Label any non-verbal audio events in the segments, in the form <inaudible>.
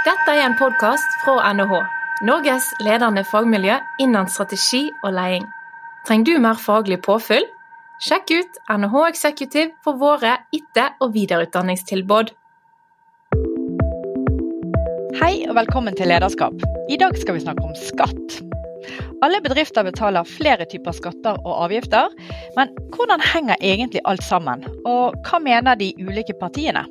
Dette er en podkast fra NHH, Norges ledende fagmiljø innen strategi og leding. Trenger du mer faglig påfyll? Sjekk ut NHH Executive for våre etter- og videreutdanningstilbud. Hei og velkommen til Lederskap. I dag skal vi snakke om skatt. Alle bedrifter betaler flere typer skatter og avgifter, men hvordan henger egentlig alt sammen? Og hva mener de ulike partiene?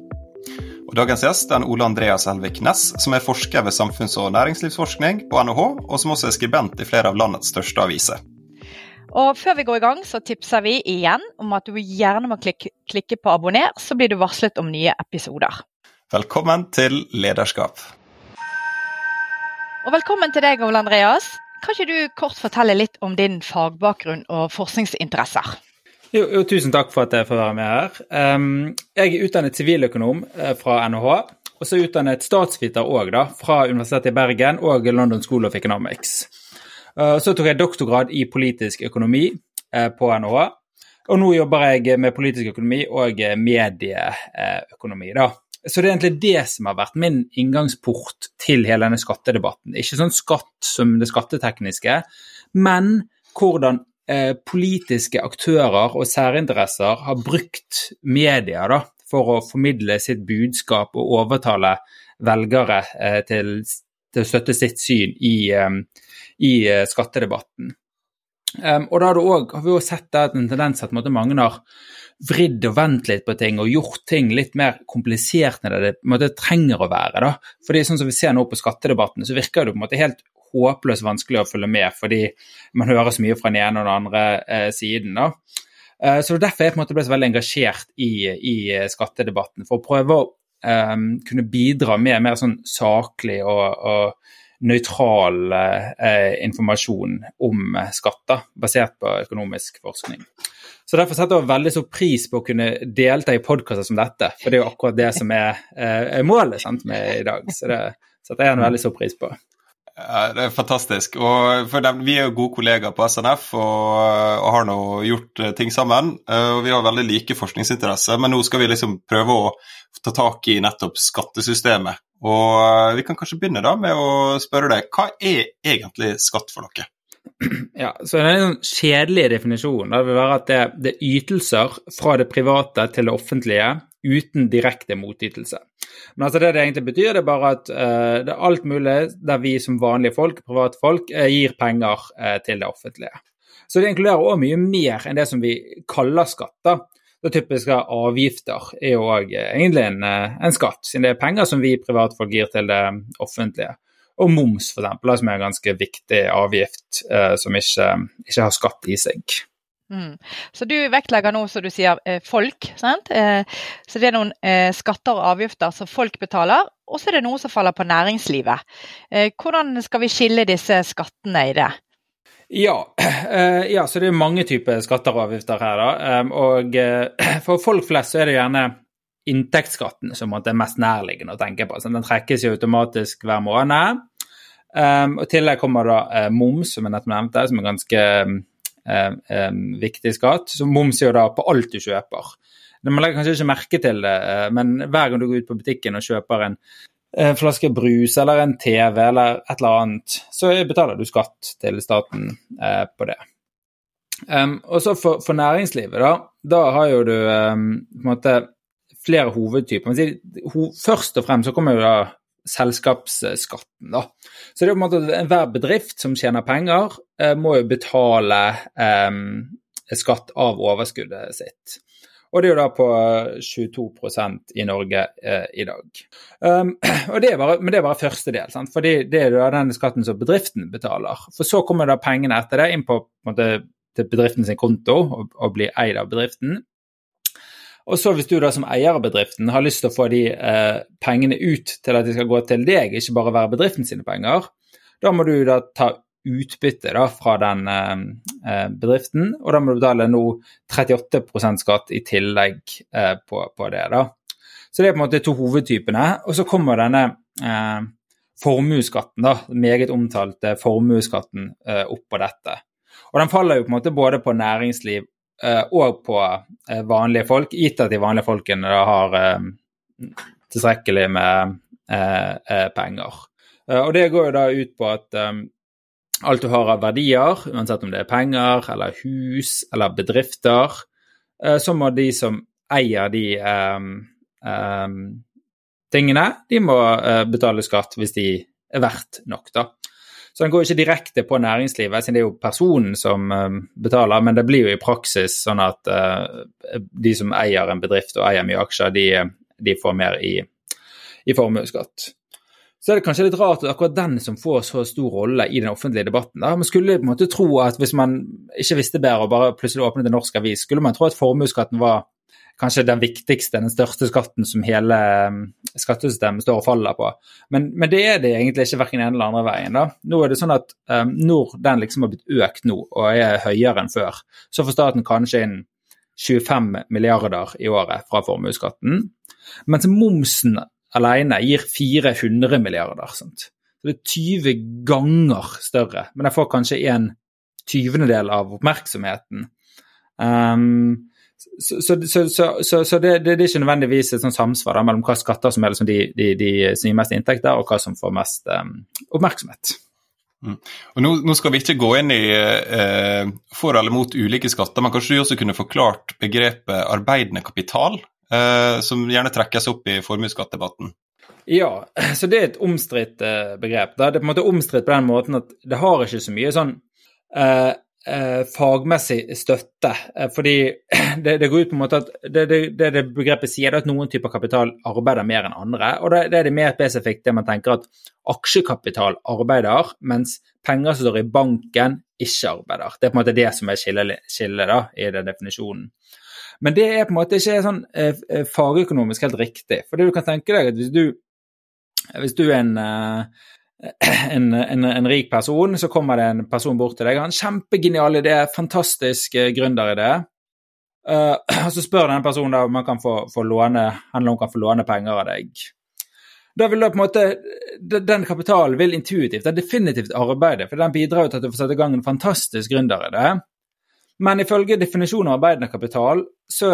Og dagens gjest er Ole Andreas Helvik Næss, som er forsker ved samfunns- og næringslivsforskning på NHH, og som også er skribent i flere av landets største aviser. Og Før vi går i gang, så tipser vi igjen om at du gjerne må klikke, klikke på abonner, så blir du varslet om nye episoder. Velkommen til Lederskap. Og velkommen til deg, Ole Andreas. Kan ikke du kort fortelle litt om din fagbakgrunn og forskningsinteresser? Jo, jo, tusen takk for at jeg får være med her. Jeg er utdannet siviløkonom uh, fra NHH. Og så er jeg utdannet statsviter òg, fra Universitetet i Bergen og London School of Economics. Uh, så tok jeg doktorgrad i politisk økonomi uh, på NHH. Og nå jobber jeg med politisk økonomi og medieøkonomi, da. Så det er egentlig det som har vært min inngangsport til hele denne skattedebatten. Ikke sånn skatt som det skattetekniske, men hvordan eh, politiske aktører og særinteresser har brukt media da, for å formidle sitt budskap og overtale velgere eh, til, til, å støtte sitt syn i, um, i uh, skattedebatten. Um, og da har, også, har vi også sett en tendens at mange har vridd og vendt litt på ting og gjort ting litt mer komplisert enn det det trenger å være. da. Fordi sånn som vi ser nå på skattedebatten, så virker det på en måte helt håpløst vanskelig å følge med, fordi man hører så mye fra den ene og den andre eh, siden. da. Eh, så Derfor er jeg på en måte ble så veldig engasjert i, i skattedebatten, for å prøve å eh, kunne bidra med mer sånn saklig og, og nøytral eh, informasjon om skatter, basert på økonomisk forskning. Så Derfor setter jeg veldig stor pris på å kunne delta i podkaster som dette, for det er jo akkurat det som er, eh, er målet sant, med i dag. Så det setter jeg en veldig stor pris på. Ja, det er fantastisk. Og dem, vi er jo gode kollegaer på SNF og, og har nå gjort ting sammen. Og vi har veldig like forskningsinteresser, men nå skal vi liksom prøve å ta tak i nettopp skattesystemet. Og vi kan kanskje begynne da med å spørre deg, hva er egentlig skatt for noe? Ja, så Den sånn kjedelige definisjonen vil være at det, det er ytelser fra det private til det offentlige uten direkte motytelse. Men altså det det egentlig betyr, det er bare at uh, det er alt mulig der vi som vanlige folk, private folk, uh, gir penger uh, til det offentlige. Så det inkluderer òg mye mer enn det som vi kaller skatter. Det typiske avgifter er jo òg egentlig en, en, skatt, siden det er penger som vi privatfolk gir til det offentlige. Og moms, f.eks., som er en ganske viktig avgift som ikke, ikke har skatt i seg. Mm. Så du vektlegger nå, som du sier, folk. sant? Så det er noen skatter og avgifter som folk betaler, og så er det noe som faller på næringslivet. Hvordan skal vi skille disse skattene i det? Ja, <clears throat> ja så det er mange typer skatter og avgifter her. da, og <clears throat> For folk flest så er det gjerne inntektsskatten som er mest nærliggende å tenke på. Så den trekkes jo automatisk hver måned. og I tillegg kommer da moms, som jeg nettopp nevnte, som er ganske Eh, eh, viktig skatt. Så moms er jo da på alt du kjøper. Man legger kanskje ikke merke til det, eh, men hver gang du går ut på butikken og kjøper en, flaske brus eller en TV eller et eller annet, så betaler du skatt til staten eh, på det. Og så for, for, næringslivet, da, da har jo du på en måte flere hovedtyper. Først og fremst så kommer jo da selskapsskatten. Da. Så det er på en måte Enhver bedrift som tjener penger, eh, må jo betale eh, skatt av overskuddet sitt. Og det er jo da på 22% i Norge eh, i dag. <clears throat> Um, det bare, men det er bare første del, sant? for det er da den skatten som bedriften betaler. For så kommer da pengene etter det inn på, på måte, til bedriften sin konto og, og blir eid av bedriften. Og så hvis du da som eier av bedriften har lyst til å få de eh, pengene ut til at de skal gå til deg, ikke bare være bedriften sine penger, da må du da ta utbytte da fra den eh, eh bedriften, og da må du betale nå 38% skatt i tillegg eh, på, på, det. da. Så det er på en måte to hovedtypene. Og så kommer denne eh, formuesskatten, da, meget omtalte formuesskatten, eh, oppå dette. Og den faller jo på en måte både på næringsliv og på eh, vanlige folk, gitt at de vanlige folkene har eh, tilstrekkelig med eh, eh, penger. Eh, og det går jo da ut på at alt du har av verdier, uansett om det er penger eller hus eller bedrifter, eh, så må de som eier de tingene, de må betale skatt hvis de er verdt nok, da. Så den går ikke direkte på næringslivet, siden det er jo personen som um, betaler, men det blir jo i praksis sånn at uh, de som eier en bedrift og eier mye aksjer, de, de får mer i, i formuesskatt så er det kanskje litt rart at akkurat den som får så stor rolle i den offentlige debatten. Da. Man skulle på en måte tro at hvis man ikke visste bedre og bare plutselig åpnet en norsk avis, skulle man tro at formuesskatten var kanskje den viktigste, den største skatten som hele um, skattesystemet står og faller på. Men, men det er det egentlig ikke verken ene eller andre veien. da. Nå er det sånn at um, Når den liksom har blitt økt nå og er høyere enn før, så får staten kanskje inn 25 milliarder i året fra formuesskatten. Mens momsen alene gir 400 milliarder. Sant? Så det er 20 ganger større, men jeg får kanskje en tyvendedel av oppmerksomheten. Um, så, så, så, så det, det, er ikke nødvendigvis et sånt samsvar da, mellom hva skatter som er liksom de, de, de, som gir mest inntekter, og hva som får mest um, oppmerksomhet. Mm. Og nå, nå, skal vi ikke gå inn i eh, for eller mot ulike skatter, men kanskje du også kunne forklart begrepet arbeidende kapital? Eh, som gjerne trekkes opp i formuesskattdebatten. Ja, <clears throat> så det er et omstridt eh, begrep. Det er på en måte omstridt på den måten at det har ikke så mye sånn eh, eh, fagmessig støtte. Eh, fordi <clears throat> det, det, går ut på en måte at det, det, det begrepet sier, er at noen typer kapital arbeider mer enn andre. Og det er det mer spesifikt det man tenker at aksjekapital arbeider, mens penger som står i banken, ikke arbeider. Det er på en måte det som er skillet, skille, i den definisjonen. Men det er på en måte ikke sånn eh, eh, fagøkonomisk helt riktig. For det du kan tenke deg at hvis du, hvis du er en, eh, <clears throat> en, en, en, rik person, så kommer det en person bort til deg, har en kjempegenial idé, fantastisk uh, gründeridé. Uh, <clears throat> og så spør denne personen om han kan få, få låne, han kan få låne penger av deg. Da vil da på en måte, Den kapitalen vil intuitivt, er definitivt arbeide, for den bidrar til at du får sette i gang en fantastisk gründeridé. Men ifølge definisjonen av arbeidende kapital, så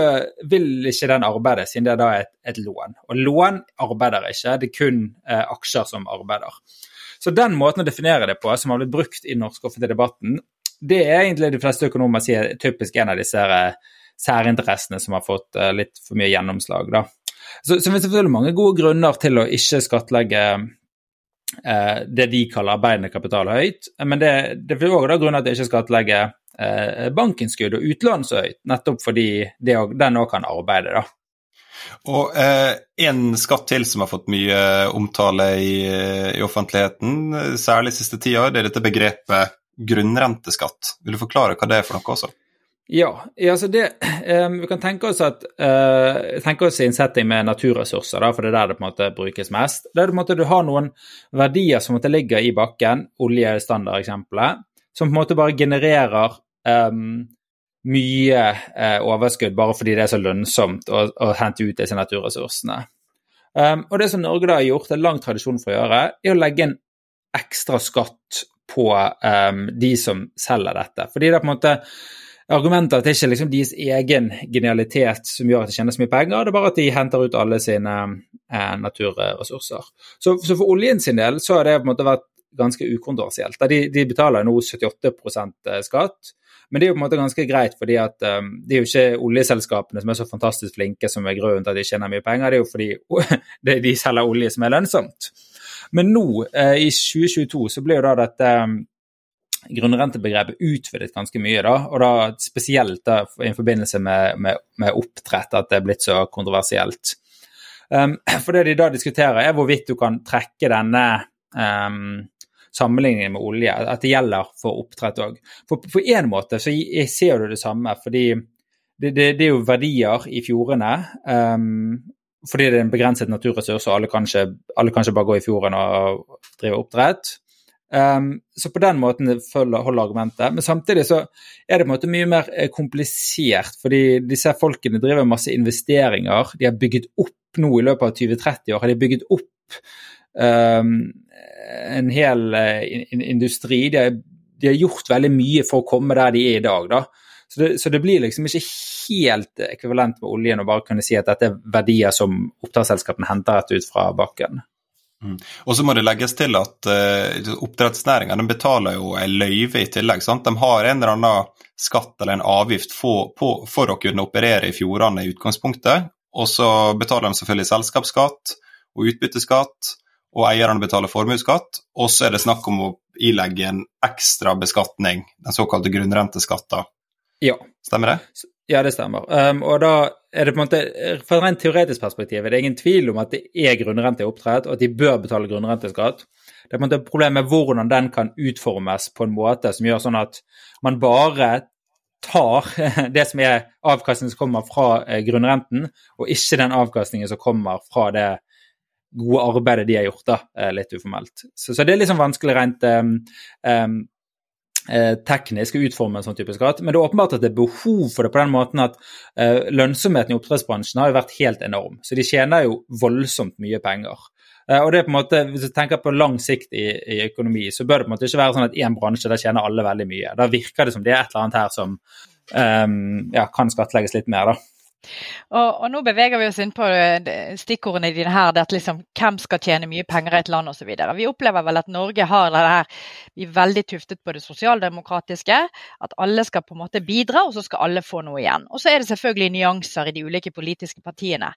vil ikke den arbeide, siden det da er et, et lån. Og lån arbeider ikke, det er kun eh, aksjer som arbeider. Så den måten å definere det på, som har blitt brukt i den norske offentlige debatten, det er egentlig de fleste økonomer sier typisk en av disse eh, særinteressene som har fått eh, litt for mye gjennomslag. Da. Så, så det finnes selvfølgelig mange gode grunner til å ikke skattlegge eh, det de kaller arbeidende kapital høyt, men det, det er òg grunner til å ikke skattlegge bankinnskudd og utlån så høyt, nettopp fordi det, den òg kan arbeide. da. Og eh, En skatt til som har fått mye omtale i, i offentligheten, særlig siste tida, det er dette begrepet grunnrenteskatt. Vil du forklare hva det er for noe også? Ja, altså det, <clears throat> eh, vi kan tenke oss, at, eh, tenke oss i en setting med naturressurser, da, for det er der det på en måte brukes mest. Der en måte, du har noen verdier som måtte ligge i bakken, olje er standardeksempelet, som på en måte bare genererer um, mye uh, overskudd bare fordi det er så lønnsomt å, å hente ut disse naturressursene. Um, og det som Norge da har gjort, det er lang tradisjon for å gjøre, er å legge en ekstra skatt på um, de som selger dette. Fordi det er på en måte argumentet at det ikke er liksom deres egen genialitet som gjør at de tjener så mye penger, det er bare at de henter ut alle sine eh, naturressurser. Så, så, for oljen sin del så har det på en måte vært ganske ukontroversielt. De, de betaler nå 78 eh, skatt, men det er jo på en måte ganske greit, fordi at um, det er jo ikke oljeselskapene som er så fantastisk flinke som er grunnen til at de tjener mye penger, det er jo fordi <laughs> uh, de selger olje som er lønnsomt. Men nå, uh, i 2022, så blir jo da dette um, grunnrentebegrepet utvidet ganske mye, da, og da spesielt da, i forbindelse med, med, med, oppdrett at det er blitt så kontroversielt. Um, <clears throat> for det de da diskuterer, er hvorvidt du kan trekke denne um, sammenligningen med olje, at det gjelder for oppdrett òg. På en måte så jeg ser du det samme, fordi det, det, det er jo verdier i fjordene. Um, fordi det er en begrenset naturressurs, og alle kan alle kan ikke bare gå i fjorden og drive oppdrett. Um, så på den måten følger, holder argumentet. Men samtidig så er det på en måte mye mer eh, komplisert, fordi disse folkene driver masse investeringer. De har bygget opp nå i løpet av 20-30 år har de bygget opp en hel uh, industri. De har, de har, gjort veldig mye for å komme der de er i dag. da. Så det, så det, blir liksom ikke helt ekvivalent med oljen å bare kunne si at dette er verdier som oppdrettsselskapene henter rett ut fra bakken. Mm. Og så må det legges til at uh, oppdrettsnæringa betaler jo en løyve i tillegg. sant? De har en eller annen skatt eller en avgift for, på, for å kunne operere i fjordene i utgangspunktet. Og så betaler de selvfølgelig selskapsskatt og utbytteskatt, og eierne betaler formuesskatt. Og så er det snakk om å ilegge en ekstra beskatning, den såkalte grunnrenteskatten. Ja. Stemmer det? Ja, det stemmer. Um, og da er det på en måte, Fra et rent teoretisk perspektiv er det ingen tvil om at det er grunnrente i oppdrett, og at de bør betale grunnrenteskatt. Det er på en måte problemet hvordan den kan utformes på en måte som gjør sånn at man bare tar <laughs> det som er avkastningen som kommer fra eh, grunnrenten, og ikke den avkastningen som kommer fra det gode arbeidet de har gjort, da, eh, litt uformelt. Så, så det er liksom vanskelig rent um, um, teknisk å utforme en sånn type skatt, men det er åpenbart at det er behov for det på den måten at uh, lønnsomheten i oppdrettsbransjen har jo vært helt enorm. Så de tjener jo voldsomt mye penger. Uh, og det er på en måte, Hvis du tenker på lang sikt i, i, økonomi, så bør det på en måte ikke være sånn at én bransje der tjener alle veldig mye. Da virker det som det er et eller annet her som um, ja, kan skattlegges litt mer. da. Og, og, nå beveger vi oss inn på eh, stikkordene dine her, det at liksom, hvem skal tjene mye penger i et land osv. Vi opplever vel at Norge har det her, vi er veldig tuftet på det sosialdemokratiske. At alle skal på en måte bidra, og så skal alle få noe igjen. Og så er det selvfølgelig nyanser i de ulike politiske partiene.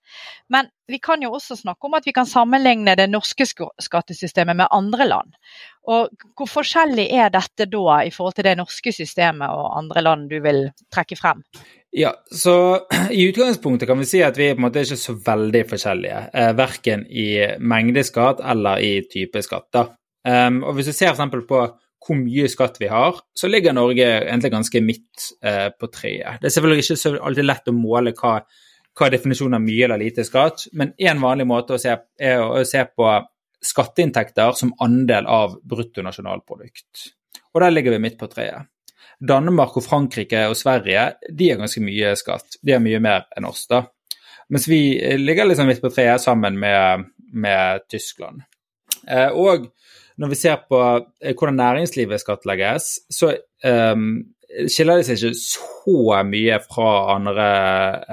Men vi kan jo også snakke om at vi kan sammenligne det norske skattesystemet med andre land. Og Hvor forskjellig er dette da i forhold til det norske systemet og andre land du vil trekke frem? Ja, så <clears throat> I utgangspunktet kan vi si at vi på en måte er ikke så veldig forskjellige. Eh, verken i mengdeskatt eller i type skatt. Um, og Hvis du ser f.eks. på hvor mye skatt vi har, så ligger Norge egentlig ganske midt eh, på treet. Det er selvfølgelig ikke så alltid lett å måle hva, hva definisjonen av mye eller lite skatt, men én vanlig måte å se, er å se på skatteinntekter som andel av bruttonasjonalprodukt. Og der ligger vi midt på treet. Danmark og Frankrike og Sverige de har ganske mye skatt. De har mye mer enn oss. da. Mens vi ligger liksom midt på treet sammen med, med Tyskland. Eh, og når vi ser på eh, hvordan næringslivet skattlegges, så eh, skiller det seg ikke så mye fra andre,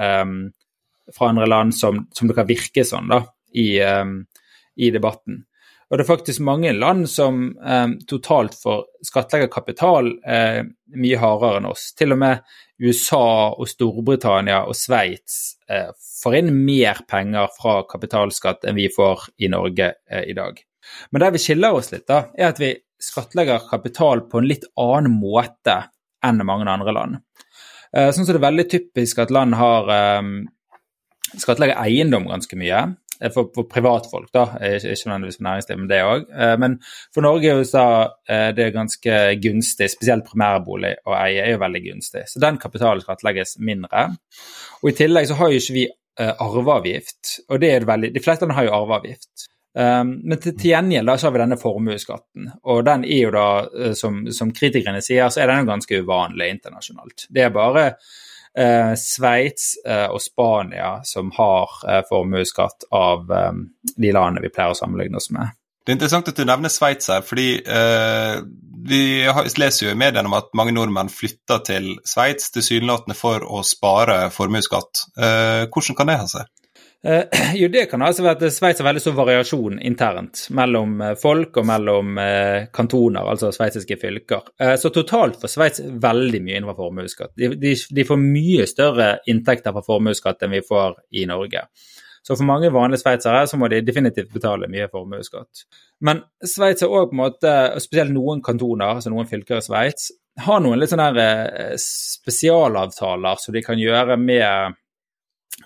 eh, fra andre land som, som, det kan virke sånn da, i, um, i debatten. Og det er faktisk mange land som eh, totalt får skattlegge kapital eh, mye hardere enn oss. Til og med USA og Storbritannia og Sveits eh, får inn mer penger fra kapitalskatt enn vi får i Norge eh, i dag. Men der vi skiller oss litt, da, er at vi skattlegger kapital på en litt annen måte enn mange andre land. Eh, sånn som det er veldig typisk at land har eh, skattlegger eiendom ganske mye. Eh, for, for privatfolk, da, ikke, ikke nødvendigvis for næringsliv, men det òg. Eh, men for Norge og USA eh, det er ganske gunstig, spesielt primærbolig å eie er jo veldig gunstig. Så den kapitalen skattlegges mindre. Og i tillegg så har jo ikke vi arveavgift, og det er det veldig De fleste har jo arveavgift. Men til, til gjengjeld så har vi denne formuesskatten, og den er jo da, som, som kritikerne sier, så er den ganske uvanlig internasjonalt. Det er bare eh, Sveits eh, og Spania som har eh, formuesskatt av eh, de landene vi pleier å sammenligne oss med. Det er interessant at du nevner Sveits her, fordi eh, vi leser jo i mediene om at mange nordmenn flytter til Sveits tilsynelatende for å spare formuesskatt. Eh, hvordan kan det ha seg? Uh, <clears throat> jo, det kan altså være at Sveits har veldig stor variasjon internt mellom uh, folk og mellom uh, kantoner, altså sveitsiske fylker. så totalt får Sveits veldig mye innenfor formuesskatt. De, de, de, får mye større inntekter fra formuesskatt enn vi får i Norge. Så for mange vanlige sveitsere så må de definitivt betale mye formuesskatt. Men Sveits har òg på en måte, spesielt noen kantoner, altså noen fylker i Sveits, har noen litt sånne spesialavtaler som de kan gjøre med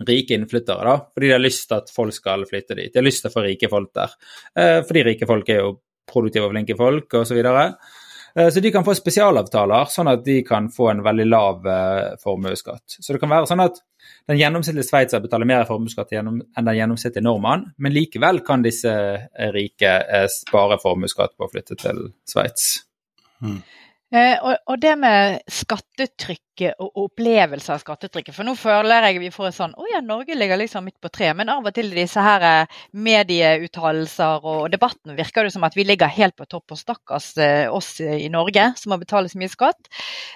rike innflyttere, da, fordi de har lyst til at folk skal flytte dit. De har lyst til å få rike folk der, eh, fordi rike folk er jo produktive og flinke folk osv. Så, videre. Eh, så de kan få spesialavtaler, sånn at de kan få en veldig lav eh, formuesskatt. Så det kan være sånn at den gjennomsnittlige sveitser betaler mer formuesskatt enn den gjennomsnittlige nordmann, men likevel kan disse rike spare formuesskatt på å flytte til Sveits. Mm. Eh, og, og, det med skattetrykk og opplevelse av skattetrykket. For nå føler jeg vi får en sånn Å ja, Norge ligger liksom midt på tre. Men av og til disse her eh, medieuttalelser og debatten virker det som at vi ligger helt på topp. Og stakkars eh, oss i Norge som må betale så mye skatt.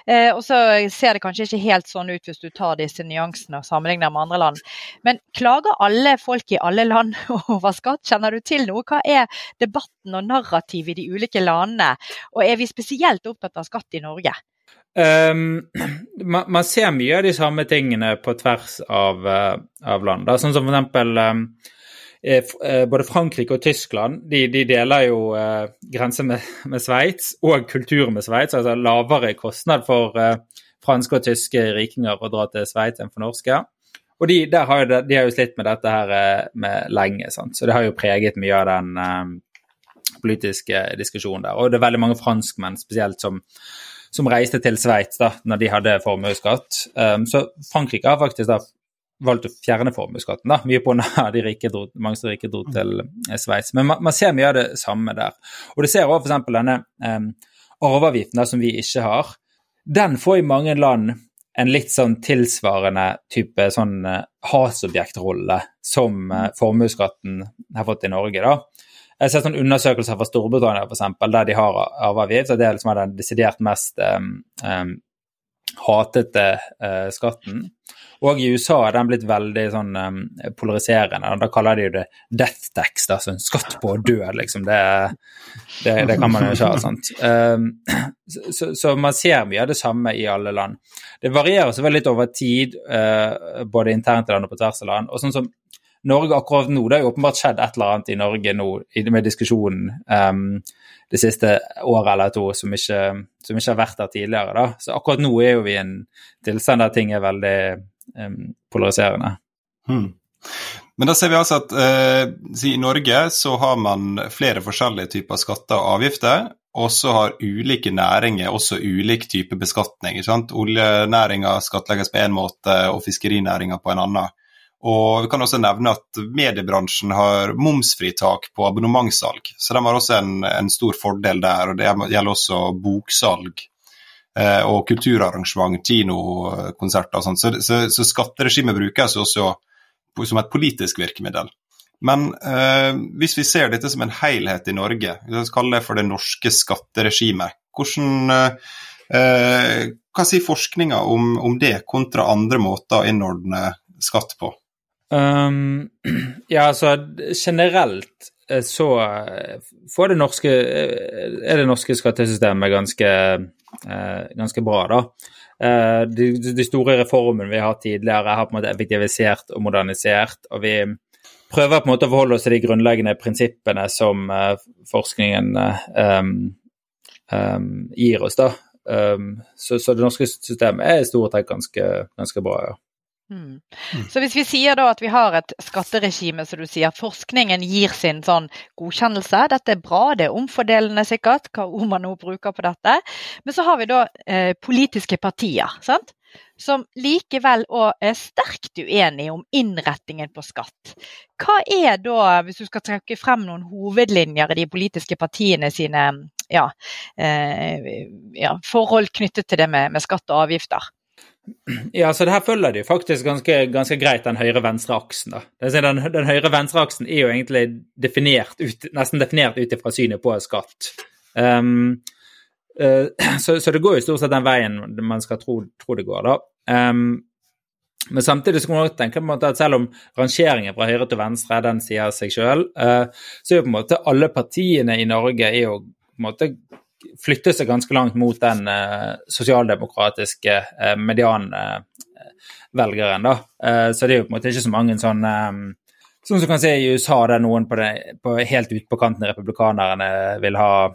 Eh, og så ser det kanskje ikke helt sånn ut hvis du tar disse nyansene og sammenligner med andre land. Men klager alle folk i alle land <laughs> over skatt? Kjenner du til noe? Hva er debatten og narrativet i de ulike landene? Og er vi spesielt opptatt av skatt i Norge? <clears throat> Um, man, man, ser mye av de samme tingene på tvers av, uh, av land. Da. Sånn som for eksempel um, både Frankrike og Tyskland de, de deler jo uh, grense med, med Sveits og kultur med Sveits. Altså lavere kostnad for franske og tyske rikinger å dra til Sveits enn for norske. Og de, har jo, de har jo slitt med dette her med lenge, sant? så det har jo preget mye av den um, politiske diskusjonen der. Og det er veldig mange franskmenn spesielt som som reiste til Sveits da når de hadde formuesskatt. Um, så Frankrike har faktisk da valgt å fjerne formuesskatten, da, mye pga. de rike dro, mange som rike dro til eh, Sveits. Men man, man, ser mye av det samme der. Og du ser også f.eks. denne um, arveavgiften da, som vi ikke har. Den får i mange land en litt sånn tilsvarende type sånn uh, hatsobjektrolle som uh, formuesskatten har fått i Norge. da. Jeg ser sånne undersøkelser fra Storbritannia for eksempel, der de har arveavgift. og Det er liksom den desidert mest um, um, hatete uh, skatten. Og i USA er den blitt veldig sånn um, polariserende. Da kaller de jo det death tax, altså en skatt på å dø, liksom. Det, det, det, kan man jo ikke ha. sant? Um, så, så, man ser mye av det samme i alle land. Det varierer selvfølgelig litt over tid, uh, både internt i land og på tvers av land. og sånn som Norge akkurat nå. Det har jo åpenbart skjedd et eller annet i Norge nå med diskusjonen um, det siste året eller to som ikke, som ikke, har vært der tidligere. Da. Så akkurat nå er jo vi i en tilstand der ting er veldig um, polariserende. Hmm. Men da ser vi altså at uh, i Norge så har man flere forskjellige typer skatter og avgifter. Og så har ulike næringer også ulik type beskatning. Oljenæringa skattlegges på en måte, og fiskerinæringa på en annen. Og vi kan også nevne at mediebransjen har momsfritak på abonnementssalg, så de har også en, en stor fordel der. og Det gjelder også boksalg eh, og kulturarrangement, kinokonserter og sånt. Så, så, så skatteregimet brukes også som et politisk virkemiddel. Men eh, hvis vi ser dette som en helhet i Norge, vi skal det for det norske skatteregimet, hvordan eh, hva sier forskninga om, om, det kontra andre måter å innordne skatt på? Um, <clears throat> ja, altså generelt eh, så eh, får det norske eh, er det norske skattesystemet ganske, ganske bra, da. De, de, store reformene vi har hatt tidligere, har på en måte effektivisert og modernisert. og vi prøver på en måte å forholde oss til de grunnleggende prinsippene som forskningen um, um, gir oss. da. Um, så, så, det norske systemet er i store trekk ganske, ganske bra. ja. Mm. Så hvis vi sier da at vi har et skatteregime, som du sier, forskningen gir sin sånn godkjennelse, dette er bra, det er omfordelende sikkert, hva ord man nå bruker på dette, men så har vi da eh, politiske partier, sant? som likevel òg er sterkt uenige om innrettingen på skatt. Hva er da, hvis du skal trekke frem noen hovedlinjer i de politiske partiene sine ja, eh, ja, forhold knyttet til det med, med skatt og avgifter? Ja, så det her følger de faktisk ganske, ganske greit den høyre-venstre-aksen. da. Den, den høyre-venstre-aksen er jo egentlig definert ut, nesten definert ut ifra synet på skatt. Um, uh, så, så, det går jo stort sett den veien man skal tro, tro det går, da. Um, men samtidig så kan man tenke på en måte at selv om rangeringen fra høyre til venstre den sier seg sjøl, uh, så er jo på en måte alle partiene i Norge er jo på en måte flytte seg ganske langt mot den uh, sosialdemokratiske uh, medianvelgeren. da. Uh, så det er jo på en måte ikke så mange sånn Sånn som du kan se i USA, der noen på det, på, helt ute på kanten republikanerne vil ha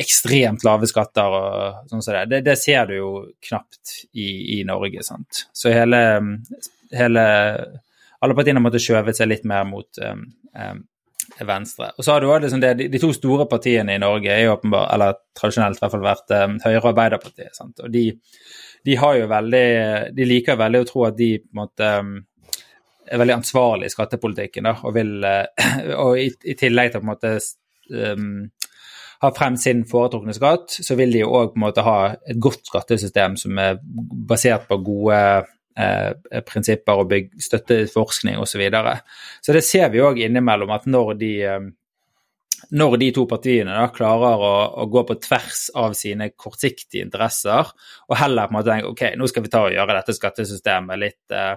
ekstremt lave skatter og sånn som det. det. Det ser du jo knapt i, i Norge, sant. Så hele, hele Alle partiene måtte skjøvet seg litt mer mot um, um, venstre. Og så har du også liksom det, de, to store partiene i Norge er jo åpenbart, eller tradisjonelt i hvert fall vært um, Høyre og Arbeiderpartiet. Sant? Og de, de, har jo veldig De liker veldig å tro at de på en måte um, er veldig ansvarlige i skattepolitikken, da, og vil uh, <clears throat> Og i, i, tillegg til på en måte um, ha frem sin foretrukne skatt, så vil de jo òg ha et godt skattesystem som er basert på gode eh, prinsipper og bygg, støtte forskning osv. Så, videre. så det ser vi òg innimellom at når de eh, når de to partiene da klarer å, å, gå på tvers av sine kortsiktige interesser, og heller på en måte tenke ok, nå skal vi ta og gjøre dette skattesystemet litt, uh,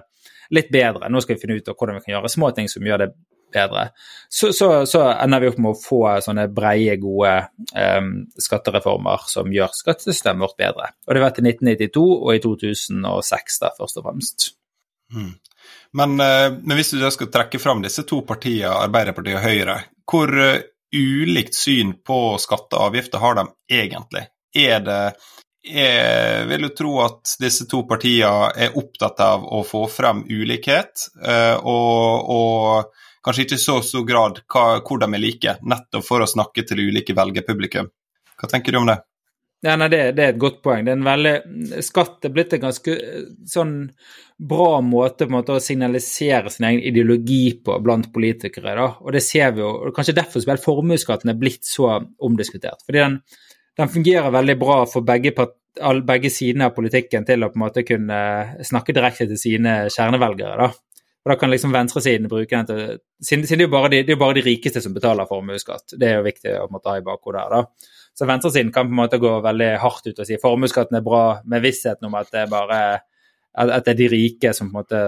litt bedre, nå skal vi finne ut hvordan vi kan gjøre små ting som gjør det bedre, så, så, så ender vi opp med å få sånne breie, gode um, skattereformer som gjør skattesystemet vårt bedre. Og det har vært i 1992 og i 2006, da, først og fremst. Mm. Men, eh, men, hvis du skal trekke fram disse to partiene, Arbeiderpartiet og Høyre, hvor ulikt syn på skatter og avgifter har de egentlig? Er det jeg vil jo tro at disse to partiene er opptatt av å få frem ulikhet, eh, og, og kanskje ikke i så stor grad hva, hvor de er like, nettopp for å snakke til ulike velgerpublikum. Hva tenker du om det? Ja, nei, det, det, er et godt poeng. Det er en veldig, skatt er blitt en ganske sånn bra måte, på en måte å signalisere sin egen ideologi på blant politikere. Da. Og det ser vi jo, og Kanskje derfor er formuesskatten er blitt så omdiskutert. Fordi den, den fungerer veldig bra for begge, begge sidene av politikken til å på en måte kunne snakke direkte til sine kjernevelgere. da. Og Da kan liksom venstresiden bruke den til Siden det er jo bare de, er bare de rikeste som betaler formuesskatt. Det er jo viktig å måtte ha i bakhodet her. da. Så venstresiden kan på en måte gå veldig hardt ut og si formuesskatten er bra, med vissheten om at det er bare at det er de rike som på en måte,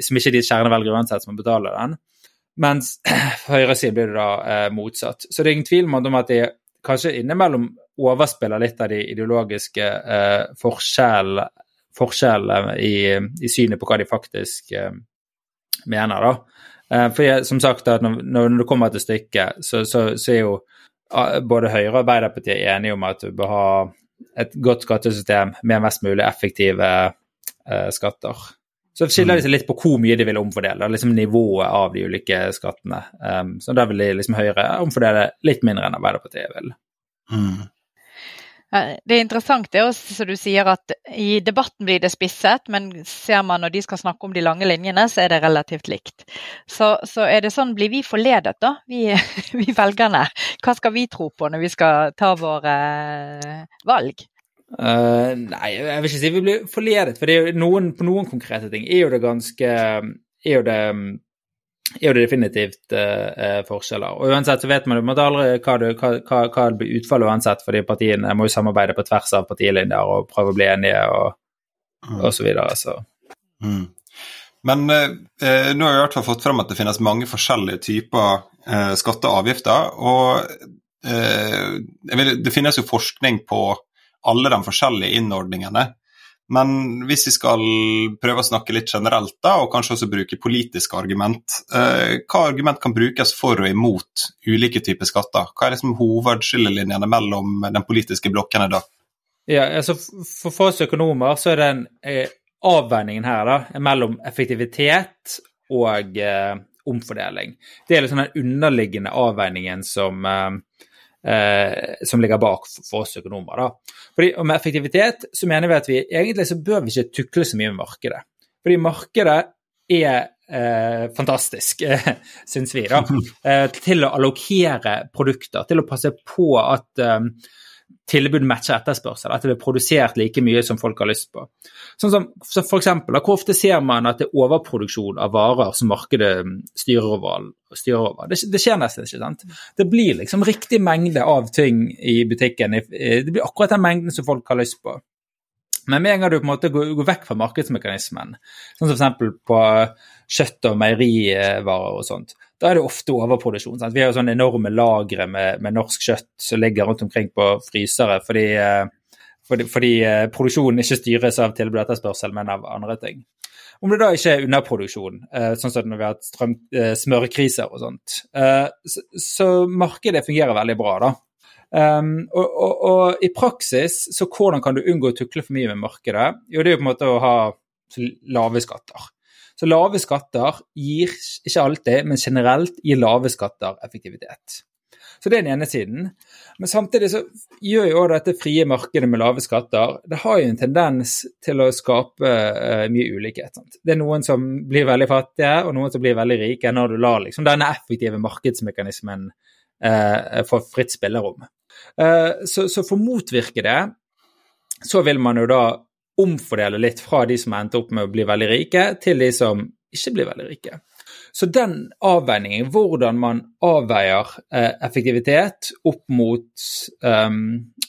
som ikke de kjernevelgere uansett, som betaler den. Mens <clears throat> høyresiden blir det da eh, motsatt. Så det er ingen tvil om at de kanskje innimellom overspiller litt av de ideologiske eh, forskjellene forskjell i, i, synet på hva de faktisk eh, mener. da. Eh, for jeg, som sagt, når, når, det kommer til stykket, så, så, så er jo både Høyre og Arbeiderpartiet er enige om at du bør ha et godt skattesystem med mest mulig effektive eh, skatter. Så skiller de seg litt på hvor mye de vil omfordele, liksom nivået av de ulike skattene. Um, så da vil de liksom Høyre omfordele litt mindre enn Arbeiderpartiet vil. Mm. Det er interessant det også, som du sier at i debatten blir det spisset, men ser man når de skal snakke om de lange linjene, så er det relativt likt. Så, så er det sånn, blir vi forledet da, vi, <laughs> vi, velgerne? Hva skal vi tro på når vi skal ta våre valg? Uh, nei, jeg vil ikke si vi blir forledet, for noen, på noen konkrete ting er jo det ganske er jo det er jo det definitivt eh, forskjeller. Og Uansett så vet man jo aldri hva du, hva, hva hva blir utfallet uansett, fordi partiene må jo samarbeide på tvers av partilinjer og prøve å bli enige og, mm. og så videre. Så. Mm. Men eh, nå har vi i hvert fall fått frem at det finnes mange forskjellige typer eh, skatter og avgifter. Og vil, det finnes jo forskning på alle de forskjellige innordningene. Men hvis vi skal prøve å snakke litt generelt, da, og kanskje også bruke politiske argument, eh, hva argument kan brukes for og imot ulike typer skatter? Hva er liksom hovedskillelinjene mellom den politiske blokkene da? Ja, altså For oss økonomer så er den eh, avveiningen her da, mellom effektivitet og eh, omfordeling. Det er liksom den underliggende avveiningen som eh, eh, som ligger bak for oss økonomer. Da. Fordi, og Med effektivitet så mener vi at vi egentlig så bør vi ikke tukle så mye med markedet. Fordi markedet er eh, fantastisk, <laughs> eh, syns vi, da, <laughs> eh, til å allokere produkter. Til å passe på at eh, tilbud matcher etterspørsel, at det blir produsert like mye som folk har lyst på. Sånn som så for eksempel, Hvor ofte ser man at det er overproduksjon av varer som markedet mm, styrer over? Styrer over? Det, det, skjer nesten ikke. sant? Det blir liksom riktig mengde av ting i butikken. Det blir akkurat den mengden som folk har lyst på. Men med en gang du på en måte går, går vekk fra markedsmekanismen, sånn som f.eks. på kjøtt- og meierivarer og sånt, da er det ofte overproduksjon. Sant? Vi har jo sånne enorme lagre med, med, norsk kjøtt som ligger rundt omkring på frysere fordi, eh, fordi, fordi eh, produksjonen ikke styres av tilbud og etterspørsel, men av andre ting. Om det da ikke er underproduksjon, eh, sånn som når vi har hatt smørkriser og sånt. Så, så markedet fungerer veldig bra, da. Um, og, og, og, i praksis, så hvordan kan du unngå å tukle for mye med markedet? Jo, det er jo på en måte å ha lave skatter. Så lave skatter gir ikke alltid, men generelt gir lave skatter effektivitet. Så det er den ene siden. Men samtidig så gjør jo dette frie markedet med lave skatter det har jo en tendens til å skape uh, mye ulikhet. Sant? Det er noen som blir veldig fattige, og noen som blir veldig rike når du lar liksom, denne effektive markedsmekanismen uh, få fritt spillerom. Uh, så, så for å motvirke det, så vil man jo da omfordele litt fra de som endte opp med å bli veldig rike, til de som ikke blir veldig rike. Så den avveiningen, hvordan man avveier eh, effektivitet opp mot um,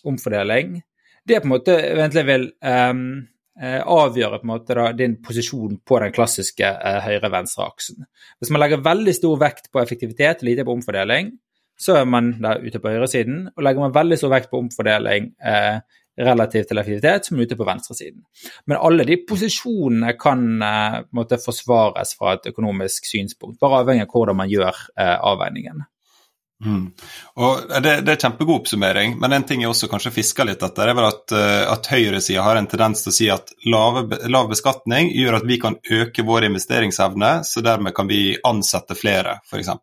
omfordeling, det på en måte egentlig vil um, avgjøre på en måte da, din posisjon på den klassiske uh, høyre-venstre-aksen. Hvis man legger veldig stor vekt på effektivitet og lite på omfordeling, så er man der ute på høyresiden. Og legger man veldig stor vekt på omfordeling uh, relativt til effektivitet som er ute på venstresiden. Men alle de posisjonene kan eh, måtte forsvares fra et økonomisk synspunkt, bare avhengig av hvordan man gjør eh, avveiningen. Mm. Og det, det, er kjempegod oppsummering, men en ting jeg også kanskje fisker litt etter, er vel at, eh, at høyresida har en tendens til å si at lave, lav beskatning gjør at vi kan øke vår investeringsevne, så dermed kan vi ansette flere, f.eks.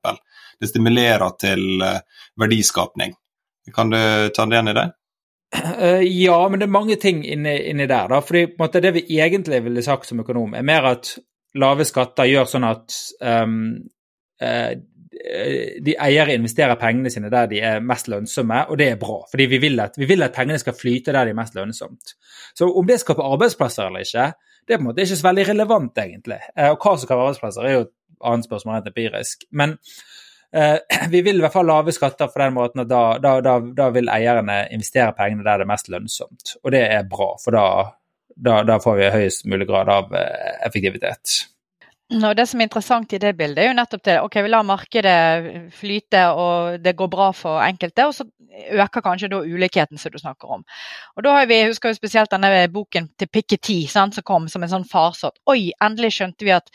Det stimulerer til eh, verdiskapning. Kan du det igjen i det? Uh, ja, men det er mange ting inni, inni der. da, fordi måte Det vi egentlig ville sagt som økonom, er mer at lave skatter gjør sånn at um, uh, de eiere investerer pengene sine der de er mest lønnsomme, og det er bra. fordi vi vil, at, vi vil at pengene skal flyte der de er mest lønnsomt. Så om det skaper arbeidsplasser eller ikke, det er på en måte ikke så veldig relevant, egentlig. Uh, og hva som skaper arbeidsplasser, er jo et annet spørsmål enn empirisk. Men Eh, <clears throat> vi vil i hvert fall lave skatter på den måten og da, da, da, da, vil eierne investere pengene der det er mest lønnsomt. Og det er bra, for da, får vi høyest mulig grad av eh, effektivitet. Og Det som er interessant i det bildet, er jo nettopp det ok, vi lar markedet flyte og det går bra for enkelte, og så øker kanskje da ulikheten som du snakker om. Og da har vi, husker jo spesielt denne boken til Piketty som kom som en sånn farsott. Oi, endelig skjønte vi at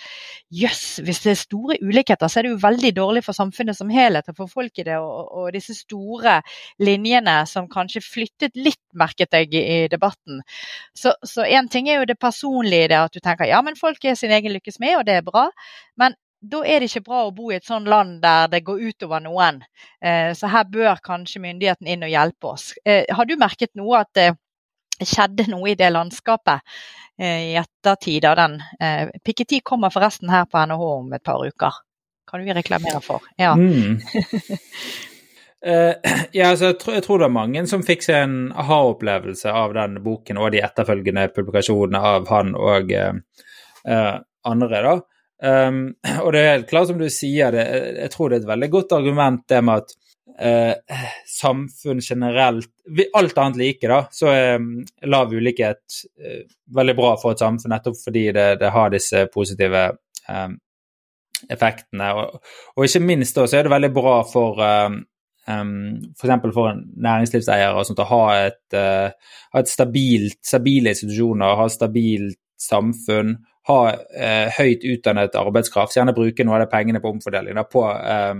jøss, yes, hvis det er store ulikheter, så er det jo veldig dårlig for samfunnet som helhet og for folk i det. Og, og disse store linjene som kanskje flyttet litt, merket jeg i debatten. Så én ting er jo det personlige, det at du tenker ja, men folk er sin egen lykkes med, og det er bra. Men da er det ikke bra å bo i et sånt land der det går utover noen. Eh, så her bør kanskje myndigheten inn og hjelpe oss. Eh, har du merket noe at det skjedde noe i det landskapet eh, i ettertid av den? Piketty kommer forresten her på NHH om et par uker. Kan du reklamere for? Ja. Mm. <laughs> Ja, altså, jeg, tror, jeg, tror, det er mange som fikk seg en aha-opplevelse av den boken og de etterfølgende publikasjonene av han og uh, andre. da. Um, <clears throat> og det er helt klart, som du sier, det, jeg tror det er et veldig godt argument det med at uh, samfunn generelt Alt annet like, da, så er um, lav ulikhet uh, veldig bra for et samfunn, nettopp fordi det, det har disse positive um, effektene. Og, og, ikke minst da, så er det veldig bra for um, um, f.eks. for en næringslivseier sånt, å ha et, uh, ha et stabilt, stabile institusjoner, ha et stabilt samfunn, ha eh, høyt utdannet arbeidskraft, gjerne bruke noe av de pengene på omfordeling da, på eh,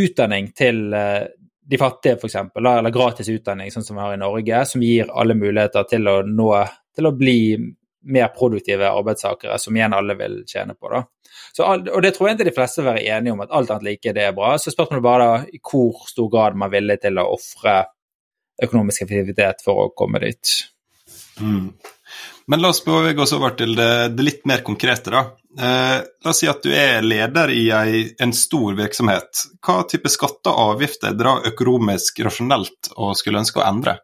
utdanning til eh, de fattige, f.eks., eller gratis utdanning, sånn som vi har i Norge, som gir alle muligheter til å nå til å bli mer produktive arbeidstakere, som igjen alle vil tjene på. da. Så, og Det tror jeg de fleste vil være enige om, at alt annet like det er bra. Så spørsmålet bare da, i hvor stor grad man er villig til å ofre økonomisk effektivitet for å komme dit. Mm. Men la oss bevege oss over til det, det litt mer konkrete. da. Eh, la oss si at du er leder i ei, en stor virksomhet. Hva type skatter og avgifter drar økonomisk rasjonelt og skulle ønske å endre?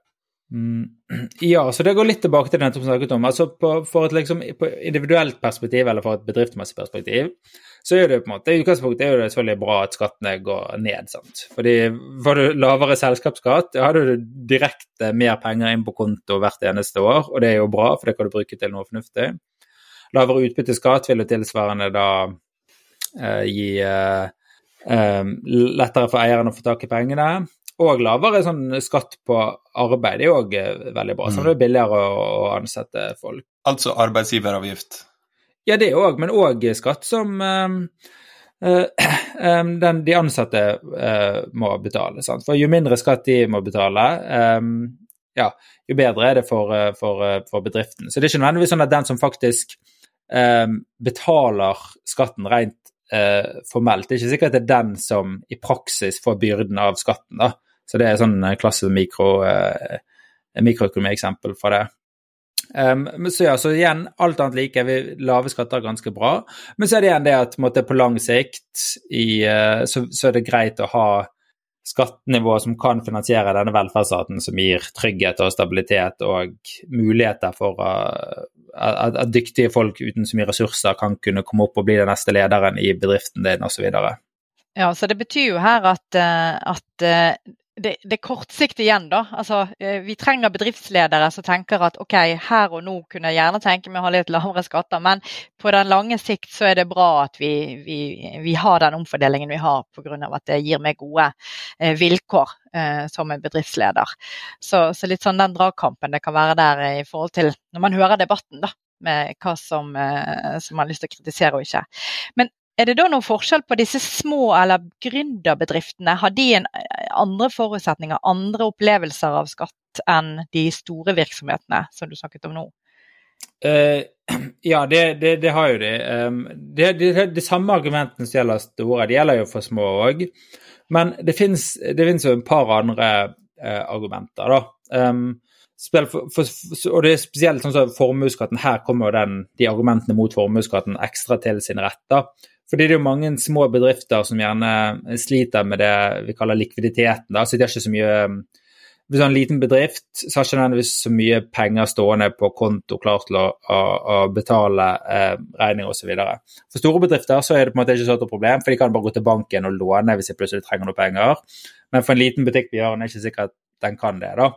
Mm, <clears throat> ja, så det går litt tilbake til det vi snakket om. Altså på, For et liksom, individuelt perspektiv eller for et bedriftsmessig perspektiv, så er det på en måte, i utgangspunktet er det selvfølgelig bra at skattene går ned. sant? Fordi Får du lavere selskapsskatt, har du direkte mer penger inn på konto hvert eneste år, og det er jo bra, for det kan du bruke til noe fornuftig. Lavere utbytteskatt vil jo tilsvarende da eh, gi eh, eh, lettere for eieren å få tak i pengene. Og lavere sånn skatt på arbeid det er òg eh, veldig bra. Så mm. det er billigere å ansette folk. Altså arbeidsgiveravgift? Ja, det òg, men òg skatt som um, um, <clears throat> den, de ansatte uh, må betale. Sant? For jo mindre skatt de må betale, um, ja, jo bedre er det for, for, for, bedriften. Så det er ikke nødvendigvis sånn at den som faktisk betaler skatten rent eh, formelt. Det er ikke sikkert det er den som i praksis får byrden av skatten. da. Så det er sånn klasse mikro, eh, mikroøkonomieksempel for det. Um, så ja, så igjen, alt annet like, vi lave skatter ganske bra. Men så er det igjen det at måtte, på lang sikt i, uh, så, så, er det greit å ha skattenivå som kan finansiere denne velferdsstaten som gir trygghet og stabilitet og muligheter for uh, at, at, dyktige folk uten så mye ressurser kan kunne komme opp og bli den neste lederen i bedriften din osv. Ja, så det betyr jo her at, uh, at det, det, kortsiktige kortsiktig igjen, da. Altså, eh, vi trenger bedriftsledere som tenker at ok, her og nå kunne jeg gjerne tenke meg å ha litt lavere skatter, men på den lange sikt så er det bra at vi, vi, vi har den omfordelingen vi har pga. at det gir meg gode eh, vilkår eh, som en bedriftsleder. Så, så, litt sånn den dragkampen det kan være der i forhold til når man hører debatten, da. Med hva som, eh, som man har lyst til å kritisere og ikke. Men er det da noen forskjell på disse små eller gründerbedriftene? Har de eh, andre forutsetninger, andre opplevelser av skatt enn de store virksomhetene som du snakket om nå? Uh, <clears throat> ja, det, det, det, har jo de. Um, det, de samme argumentene som gjelder store, de gjelder jo for små òg. Men det fins jo et par andre uh, argumenter, da. Um, for, for, og det er spesielt sånn som formuesskatten. Her kommer den, de argumentene mot formuesskatten ekstra til sin rett. da. Fordi det er jo mange små bedrifter som gjerne sliter med det vi kaller likviditeten. Da. Så de har ikke så mye Hvis du har en liten bedrift, så har ikke nødvendigvis så mye penger stående på konto klar til å, å, å betale eh, regninger osv. For store bedrifter så er det på en måte ikke så stort problem, for de kan bare gå til banken og låne hvis de plutselig trenger noe penger. Men for en liten butikk på hjørnet er det ikke sikkert den kan det. da.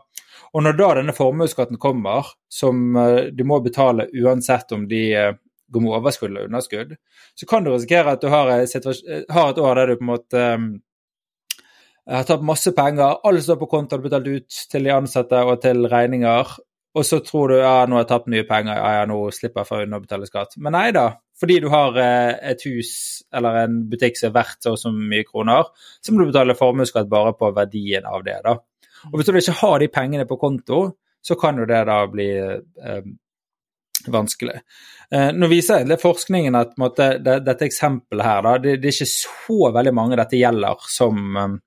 Og når da denne formuesskatten kommer, som de må betale uansett om de uh, går med overskudd eller underskudd, så kan du risikere at du har, har et år der du på en måte um, har tatt masse penger, alle står på konto, har betalt ut til de ansatte og til regninger, og så tror du ja, nå har jeg tapt mye penger, ja, ja, nå slipper jeg for å betale skatt. Men nei da, fordi du har eh, et hus eller en butikk som er verdt så og så mye kroner, så må du betale formuesskatt bare på verdien av det. da. Og Hvis du ikke har de pengene på konto, så kan jo det da bli eh, vanskelig. Eh, nå viser jeg, forskningen at måte, det, dette eksempelet her, da, det, det, er ikke så veldig mange dette gjelder som, um,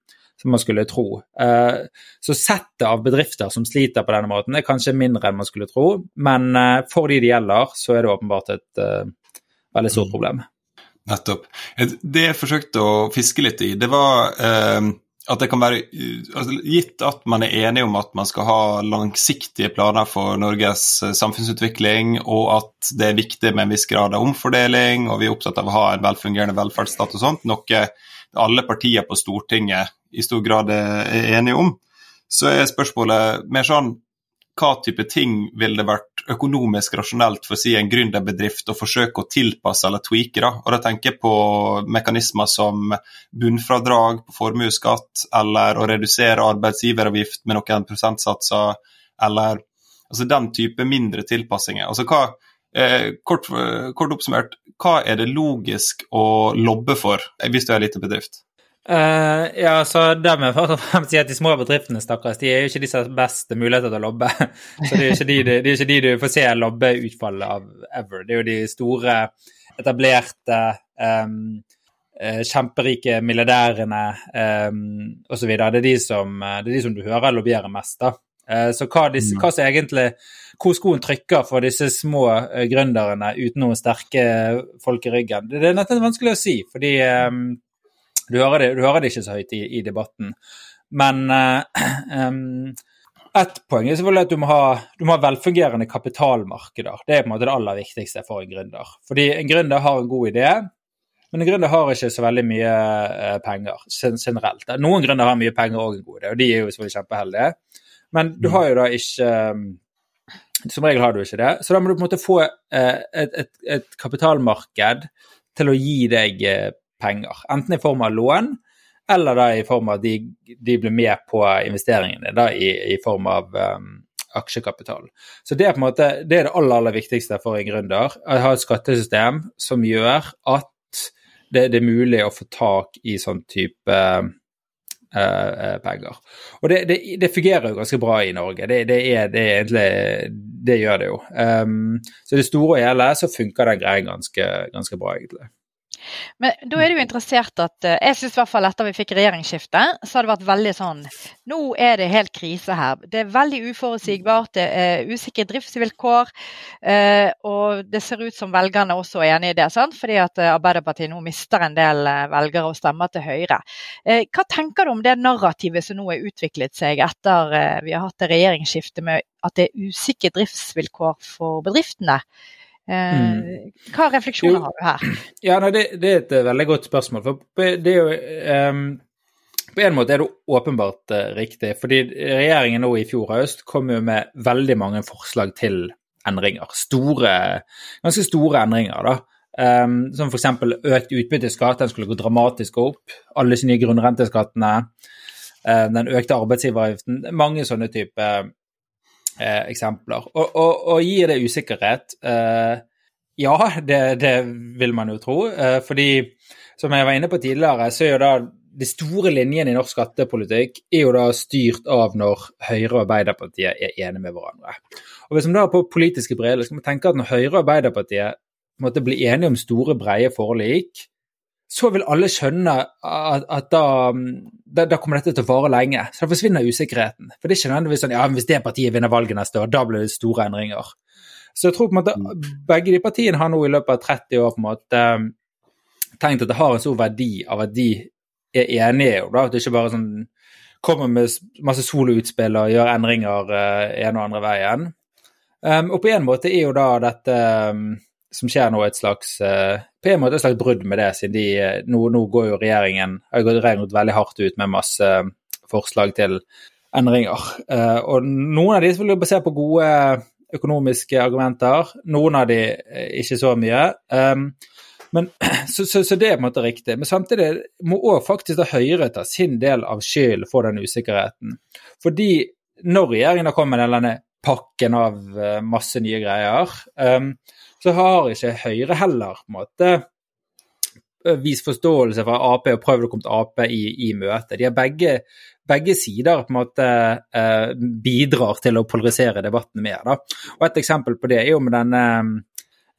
som man skulle tro. Eh, så settet av bedrifter som sliter på denne måten, er kanskje mindre enn man skulle tro. Men eh, for de det gjelder, så er det åpenbart et veldig stort mm. problem. Nettopp. Det jeg forsøkte å fiske litt i, det var eh, at det kan være altså, Gitt at man er enig om at man skal ha langsiktige planer for Norges eh, samfunnsutvikling, og at det er viktig med en viss grad av omfordeling, og vi er opptatt av å ha en velfungerende velferdsstat og sånt, noe alle partier på Stortinget i stor grad er enige om, så er spørsmålet mer sånn hva type ting ville det vært økonomisk rasjonelt for å si en gründerbedrift å forsøke å tilpasse eller tweake? da, og da tenker jeg på mekanismer som bunnfradrag på formuesskatt, eller å redusere arbeidsgiveravgift med noen prosentsatser, eller altså den type mindre tilpassinger. Altså hva, eh, kort, kort oppsummert, hva er det logisk å lobbe for hvis du er en liten bedrift? Uh, ja, så dermed først og fremst si at De små bedriftene stakkars, de er jo ikke de som har best muligheter til å lobbe. <laughs> Så det er ikke de, det er ikke de du får se lobbeutfallet av ever. Det er jo de store, etablerte, um, kjemperike milliardærene um, osv. Det, er de som, det er de som du hører lobbyere mest. da. Uh, så hva, disse, hva som egentlig, hvor skoen trykker for disse små gründerne uten noen sterke folk i ryggen, det, det er nesten vanskelig å si. fordi um, du hører det, du hører det ikke så høyt i, i debatten. Men <clears throat> uh, um, ett poeng er selvfølgelig at du må, ha, du må ha velfungerende kapitalmarkeder. Det er på en måte det aller viktigste for en gründer. Fordi en gründer har en god idé, men en gründer har ikke så veldig mye uh, penger generelt. Noen gründere har mye penger og en god idé, og de er jo selvfølgelig kjempeheldige. Men du har jo da ikke Som regel har du ikke det. Så da må du på en måte få uh, et, et, et, kapitalmarked til å gi deg penger. Enten i form av lån, eller da i form av at de, de blir med på investeringene da i, i form av um, aksjekapital. Så det er på en måte, det er det aller, aller viktigste for en gründer. Å ha et skattesystem som gjør at det, det er mulig å få tak i sånn type uh, penger. Og det, det, det, fungerer jo ganske bra i Norge. Det, er, det er egentlig Det gjør det jo. Um, så det store og hele så funker den greien ganske, ganske bra, egentlig. Men da er jo interessert at eh, Jeg syns i hvert fall etter vi fikk regjeringsskifte, så har det vært veldig sånn Nå er det helt krise her. Det er veldig uforutsigbart, det er usikre driftsvilkår. Eh, og det ser ut som velgerne også er enig i det, sant? fordi at eh, Arbeiderpartiet nå mister en del velgere og stemmer til Høyre. Hva tenker du om det narrativet som nå er utviklet seg etter vi har hatt det regjeringsskiftet med at det er usikre driftsvilkår for bedriftene? Mm. Hva refleksjoner jo, har du her? <clears throat> Ja, nei, det, det, er et eh, veldig godt spørsmål. For det er jo um, På en måte er det åpenbart uh, riktig. fordi regjeringen nå i fjor høst kom jo med veldig mange forslag til endringer. Store, ganske store endringer, da. Um, som f.eks. økt utbytteskatt, den skulle gå dramatisk opp. Alle sine grunnrenteskattene. Uh, den økte arbeidsgiveravgiften. Mange sånne typer eh, eksempler. Og, og, og, gir det usikkerhet? Eh, ja, det, det, vil man jo tro. Eh, fordi, som jeg var inne på tidligere, så er jo da de store linjene i norsk skattepolitikk er jo da styrt av når Høyre og Arbeiderpartiet er enige med hverandre. Og Hvis man da på politiske briller skal man tenke at når Høyre og Arbeiderpartiet måtte bli enige om store, breie forlik, så vil alle skjønne at, at da, da, da, kommer dette til å vare lenge. Så da forsvinner usikkerheten. For det er ikke nødvendigvis sånn ja, hvis det partiet vinner valget neste år, da blir det store endringer. Så jeg tror på en måte mm. begge de partiene har nå i løpet av 30 år på en måte tenkt at det har en stor verdi av at de er enige. Da, at det ikke bare sånn kommer med masse soloutspill og gjør endringer uh, en og andre veien. Um, og på en måte er jo da dette um, som skjer nå, et slags uh, på en måte et slags brudd med det, siden de, uh, nå, nå, går jo regjeringen har gått veldig hardt ut med masse uh, forslag til endringer. og noen av de vil jo basert på gode økonomiske argumenter, noen av de ikke så mye. Um, men, <clears throat> så, så, så, det er på en måte riktig. Men samtidig må òg faktisk da Høyre ta sin del av skylden for den usikkerheten. Fordi når regjeringen har kommet med denne pakken av masse nye greier, um, så har ikke Høyre heller på en måte eh, vist forståelse for Ap og prøvd å komme til Ap i, i møte. De har begge, begge, sider på en måte eh, bidrar til å polarisere debattene mer. Da. Og Et eksempel på det er jo med denne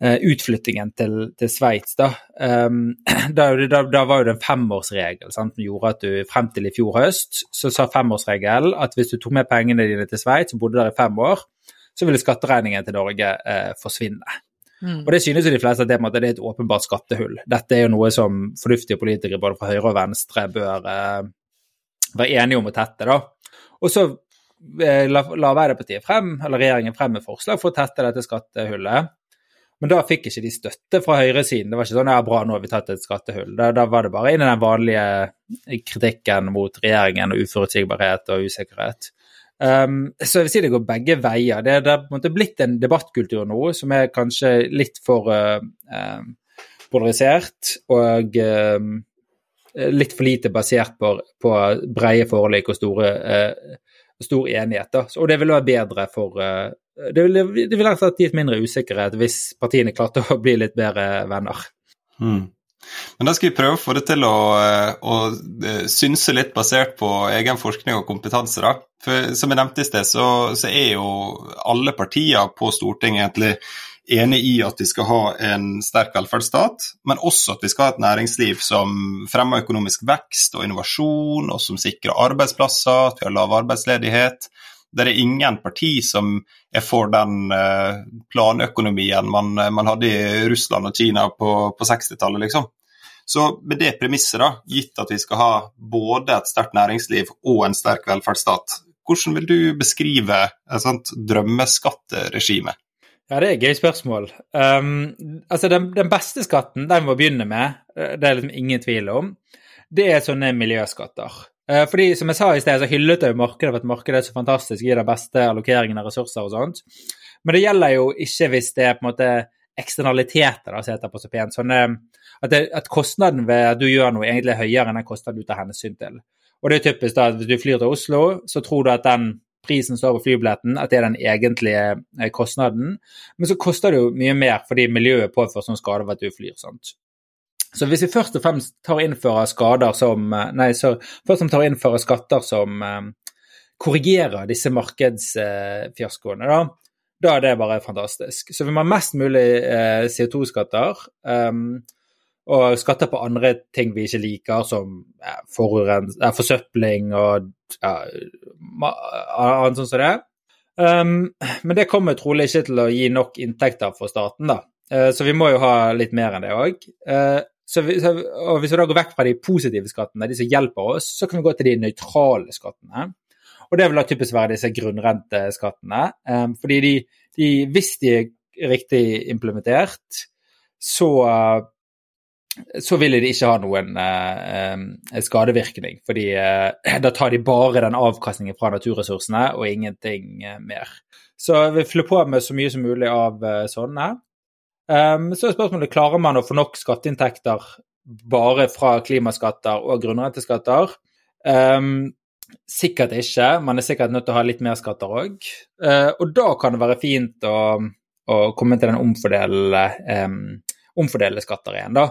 eh, utflyttingen til, til Sveits. Da. Um, <clears throat> da, da, da, var jo det en femårsregel sant, som gjorde at du frem til i fjor høst så sa femårsregelen at hvis du tok med pengene dine til Sveits og bodde der i fem år, så ville skatteregningen til Norge eh, forsvinne. Mm. Og Det synes jo de fleste at det, det, er et åpenbart skattehull. Dette er jo noe som fornuftige politikere både fra høyre og venstre bør eh, være enige om å tette. da. Og så eh, la, la Arbeiderpartiet frem, eller regjeringen frem med forslag for å tette dette skattehullet. Men da fikk ikke de støtte fra høyresiden. Det var ikke sånn ja, bra, nå har vi tatt et skattehull. Da, da var det bare inn i den vanlige kritikken mot regjeringen og uforutsigbarhet og usikkerhet. Um, så jeg vil si det går begge veier. Det, det er på en måte blitt en debattkultur nå som er kanskje litt for uh, polarisert og uh, litt for lite basert på, på breie forlik og store, uh, stor enighet. Og det ville være bedre for Det ville, det ville gitt mindre usikkerhet hvis partiene klarte å bli litt bedre venner. Mm. Men da skal vi prøve å få det til å, eh, å, eh, synse litt basert på egen forskning og kompetanse. da. For Som jeg nevnte i sted, så, så er jo alle partier på Stortinget egentlig enig i at vi skal ha en sterk velferdsstat, men også at vi skal ha et næringsliv som fremmer økonomisk vekst og innovasjon, og som sikrer arbeidsplasser, at vi har lav arbeidsledighet. Det er ingen parti som er for den eh, planøkonomien man, man hadde i Russland og Kina på, på 60-tallet, liksom. Så med det premisset, da, gitt at vi skal ha både et sterkt næringsliv og en sterk velferdsstat, hvordan vil du beskrive et sånt drømmeskatteregime? Ja, det er et gøy spørsmål. Um, altså, den, den, beste skatten, den vi må begynne med, det er liksom ingen tvil om, det er sånne miljøskatter. Uh, fordi som jeg sa i sted, så hyllet jeg jo markedet for at markedet er så fantastisk, gir den beste allokeringen av ressurser og sånt. Men det gjelder jo ikke hvis det er på en måte eksternaliteter, som heter på så pent. Sånn, at, det, at, kostnaden ved at du gjør noe, egentlig er høyere enn den kostnaden du tar hensyn til. Og det er typisk da, at Hvis du flyr til Oslo, så tror du at den prisen står på flybilletten, at det er den egentlige eh, kostnaden. Men så koster det jo mye mer fordi miljøet påfører sånn skade ved at du flyr. sant? Så hvis vi først og fremst tar innfører skader som eh, Nei, så først og fremst innfører skatter som um, korrigerer disse markedsfiaskoene, da, da er det bare fantastisk. Så vi må ha mest mulig eh, CO2-skatter. Um, og skatter på andre ting vi ikke liker, som forsøpling og ja, annet sånt som det. Men det kommer trolig ikke til å gi nok inntekter for staten, da. Så vi må jo ha litt mer enn det òg. Uh, så, og hvis vi da går vekk fra de positive skattene, de som hjelper oss, så kan vi gå til de nøytrale skattene. Og det vil da typisk være disse grunnrenteskattene. Um, fordi de, de, hvis de er riktig implementert, så så vil de ikke ha noen eh, skadevirkning. fordi eh, da tar de bare den avkastningen fra naturressursene og ingenting eh, mer. Så vi fyller på med så mye som mulig av eh, sånne. Um, så er spørsmålet klarer man å få nok skatteinntekter bare fra klimaskatter og grunnrenteskatter. Um, sikkert ikke. Man er sikkert nødt til å ha litt mer skatter òg. Uh, og da kan det være fint å, å komme til den omfordele, omfordele skatter igjen, da.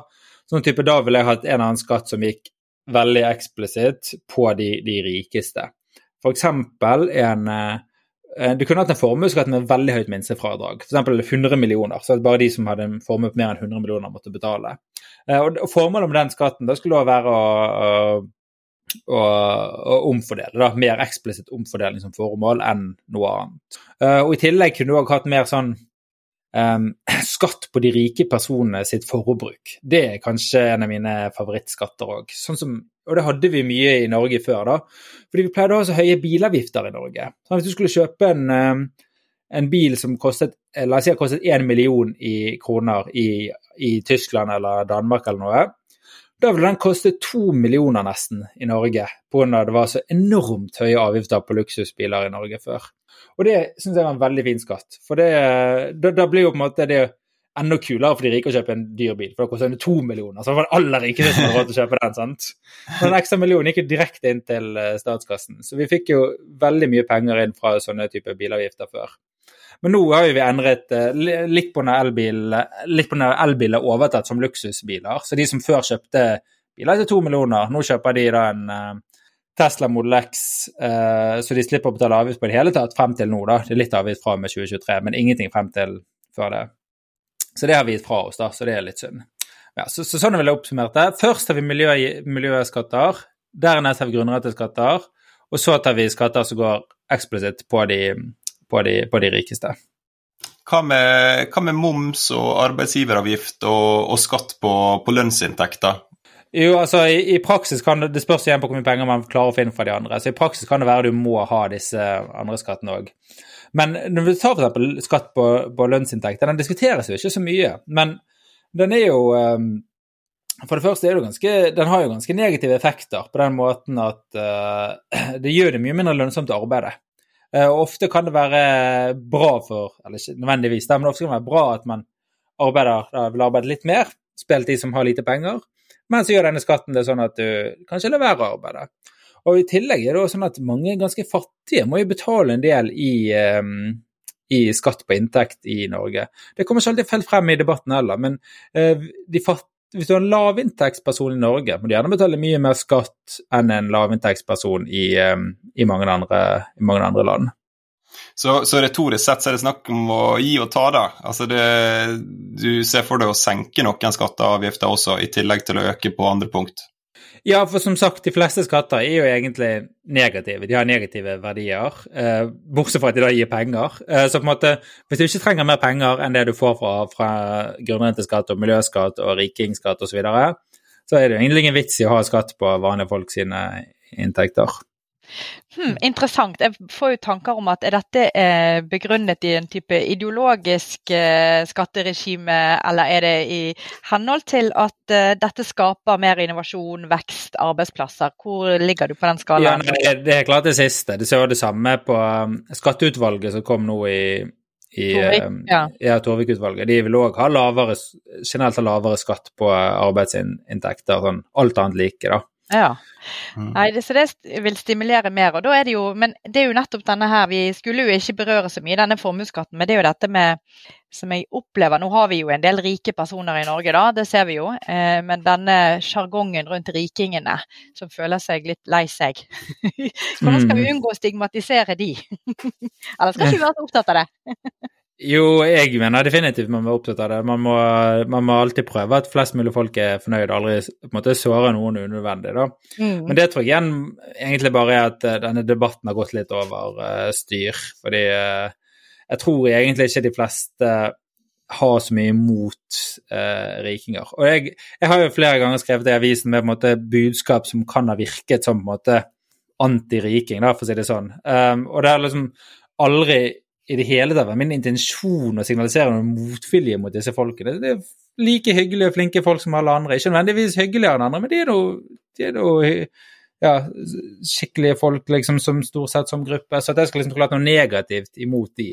Sånn type, Da ville jeg hatt en annen skatt som gikk veldig eksplisitt på de, de rikeste. F.eks. en eh, Du kunne hatt en formuesskatt med veldig høyt minstefradrag. F.eks. 100 millioner. Så bare de som hadde en formue på mer enn 100 millioner, måtte betale. Eh, og Formålet med den skatten da skulle være å, å, å, omfordele. Da. Mer eksplisitt omfordeling som formål enn noe annet. Eh, og I tillegg kunne du òg hatt mer sånn <clears throat> skatt på de rike personene sitt forbruk. Det er kanskje en av mine favorittskatter òg. Sånn og det hadde vi mye i Norge før, da. Fordi vi pleide å ha så høye bilavgifter i Norge. Så hvis du skulle kjøpe en, en bil som kostet la oss si kostet én million i kroner i, i Tyskland eller Danmark eller noe, da ville den koste to millioner nesten i Norge, pga. det var så enormt høye avgifter på luksusbiler i Norge før. Og det syns jeg var en veldig fin skatt. For det, da, da, blir jo på en måte det enda kulere for de rike å kjøpe en dyr bil, for det koster to millioner. Så det var det aller rikeste som hadde råd til å kjøpe den. sant? Så den ekstra millionen gikk jo direkte inn til eh, statskassen. Så vi fikk jo veldig mye penger inn fra sånne typer bilavgifter før. Men nå har vi endret eh, litt på når elbiler er overtatt som luksusbiler. Så de som før kjøpte biler til to millioner, nå kjøper de da en eh, Tesla Model X, uh, så de slipper å betale avgift på det hele tatt frem til nå. da. Det er litt avgift fra med 2023, men ingenting frem til før det. Så det har vi gitt fra oss, da, så det er litt synd. Ja, så, så sånn vil jeg oppsummert det. Først har vi miljø, miljøskatter, dernest har vi grunnretteskatter, og så tar vi skatter som går eksplisitt på de, på de, på de rikeste. Hva med, hva med, moms og arbeidsgiveravgift og, og skatt på, på lønnsinntekter? Jo, altså i, i, praksis kan det, det spørs igjen på hvor mye penger man klarer å finne fra de andre. Så i praksis kan det være du må ha disse andre skattene òg. Men når vi tar f.eks. skatt på, på lønnsinntekter, den diskuteres jo ikke så mye. Men den er jo um, For det første er det ganske Den har jo ganske negative effekter på den måten at uh, <clears throat> det gjør det mye mindre lønnsomt å arbeide. Uh, og ofte kan det være bra for Eller ikke nødvendigvis, men ofte kan det være bra at man arbeider, vil arbeide litt mer, spesielt de som har lite penger men så gjør denne skatten det sånn at du kanskje lar være å arbeide. Og I tillegg er det også sånn at mange ganske fattige må jo betale en del i, um, i skatt på inntekt i Norge. Det kommer ikke alltid helt frem i debatten heller, men uh, fatt, hvis du har en lavinntektsperson i Norge, må du gjerne betale mye mer skatt enn en lavinntektsperson i, i, mange, andre, i mange andre land. Så, så, retorisk sett så er det snakk om å gi og ta, da. Altså det, du ser for deg å senke noen skatter og avgifter også, i tillegg til å øke på andre punkt? Ja, for som sagt, de fleste skatter er jo egentlig negative. De har negative verdier, eh, bortsett fra at de da gir penger. Eh, så på en måte, hvis du ikke trenger mer penger enn det du får fra, fra grunnrenteskatt og miljøskatt og rikingskatt osv., så, videre, så er det jo egentlig ingen vits i å ha skatt på vanlige folk sine inntekter. Hmm, interessant. Jeg får jo tanker om at er dette eh, begrunnet i en type ideologisk eh, skatteregime, eller er det i henhold til at eh, dette skaper mer innovasjon, vekst, arbeidsplasser? Hvor ligger du på den skalaen? Ja, det er klart det siste. Det ser jo det samme på um, skatteutvalget som kom nå i i Torvik, ja. ja Torvik-utvalget. De vil òg ha lavere, generelt ha lavere skatt på arbeidsinntekter, sånn alt annet like, da. Ja. Mm. Nei, det, så det vil stimulere mer. og da er det jo, Men det er jo nettopp denne her, vi skulle jo ikke berøre så mye denne formuesskatten, men det er jo dette med som jeg opplever Nå har vi jo en del rike personer i Norge, da, det ser vi jo. Eh, men denne sjargongen rundt rikingene som føler seg litt lei seg. <laughs> Hvordan skal vi mm. unngå å stigmatisere de? <laughs> Eller skal ikke vi være så opptatt av det? <laughs> Jo, jeg mener definitivt man må være opptatt av det. Man må, man må, alltid prøve at flest mulig folk er fornøyd, aldri på en måte såre noen unødvendig. da. Mm. Men det tror jeg igjen egentlig bare er at uh, denne debatten har gått litt over uh, styr. Fordi uh, jeg tror egentlig ikke de fleste har så mye imot rikinger. Og jeg, jeg, har jo flere ganger skrevet i avisen med på en måte budskap som kan ha virket som på en måte anti-riking, for å si det sånn. Um, og det er liksom aldri i det hele tatt min intensjon å signalisere noen motvilje mot disse folkene. Det er like hyggelige og flinke folk som alle andre. Ikke nødvendigvis hyggeligere enn andre, men de er noe, de er noe ja, skikkelige folk liksom, som stort sett som gruppe. Så at jeg skal liksom tro noe negativt imot de.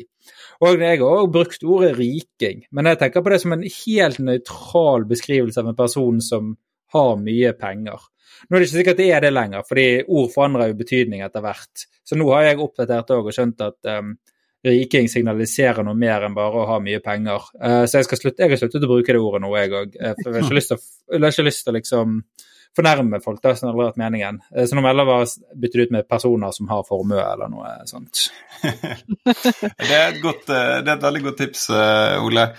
Og jeg har også brukt ordet riking, men jeg tenker på det som en helt nøytral beskrivelse av en person som har mye penger. Nå er det ikke sikkert det er det lenger, fordi ord forandrer jo betydning etter hvert. Så nå har jeg oppdatert òg og skjønt at um, riking signaliserer noe mer enn bare å ha mye penger. Uh, så jeg, skal slutte, jeg har sluttet å bruke det ordet nå, jeg òg. Uh, for jeg har ikke <laughs> lyst til, jeg har ikke lyst til å liksom fornærme folk, da, som aldri har vært meningen. Uh, så nå heller bare bytte det ut med personer som har formue, eller noe sånt. <laughs> det, er et godt, det er et veldig godt tips, Ole.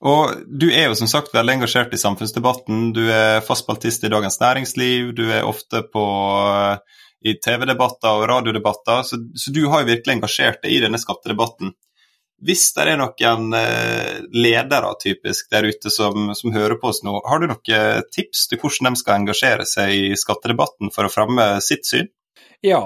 Og du er jo som sagt veldig engasjert i samfunnsdebatten. Du er fast baltist i Dagens Næringsliv, du er ofte på i TV-debatter og radiodebatter, så, så, du har jo virkelig engasjert deg i denne skattedebatten. Hvis det er noen eh, ledere typisk der ute som, som, hører på oss nå, har du noen tips til hvordan de skal engasjere seg i skattedebatten for å fremme sitt syn? Ja,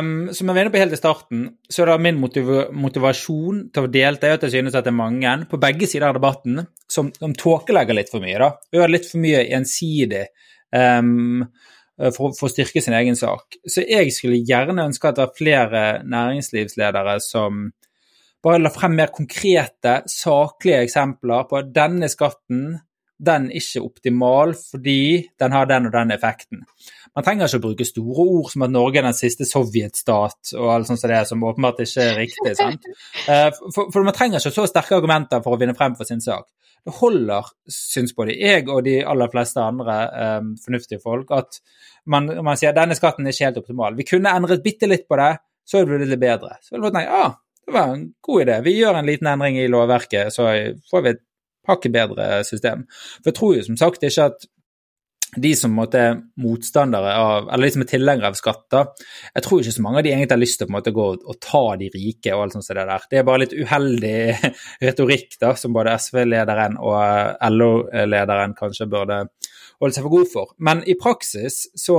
um, som jeg var inne på helt i starten, så er det min motiv motivasjon til å delta i at jeg synes at det er mange på begge sider av debatten som, som tåkelegger litt for mye. da. Gjør litt for mye ensidig. Um, Eh, for, for, å styrke sin egen sak. Så jeg skulle gjerne ønske at det var flere næringslivsledere som bare la frem mer konkrete, saklige eksempler på at denne skatten den er ikke optimal fordi den har den og den effekten. Man trenger ikke å bruke store ord som at Norge er den siste sovjetstat og alt sånt som det, som åpenbart ikke er riktig. sant? <laughs> Eh, for, for man trenger ikke så sterke argumenter for å vinne frem for sin sak det holder, syns både jeg og de aller fleste andre um, fornuftige folk, at man, man, sier denne skatten er ikke helt optimal. Vi kunne endret bitte litt på det, så ville det blitt litt bedre. Så ville vi tenkt ja, det var en god idé. Vi gjør en liten endring i lovverket, så får vi et hakket bedre system. For jeg tror jo som sagt ikke at de som er motstandere av, eller de som er tilhengere av skatter, jeg tror ikke så mange av de egentlig har lyst til å på en måte gå og ta de rike og alt sånt det der. Det er bare litt uheldig <laughs> retorikk da, som både SV-lederen og LO-lederen kanskje burde holde seg for god for. Men i praksis så,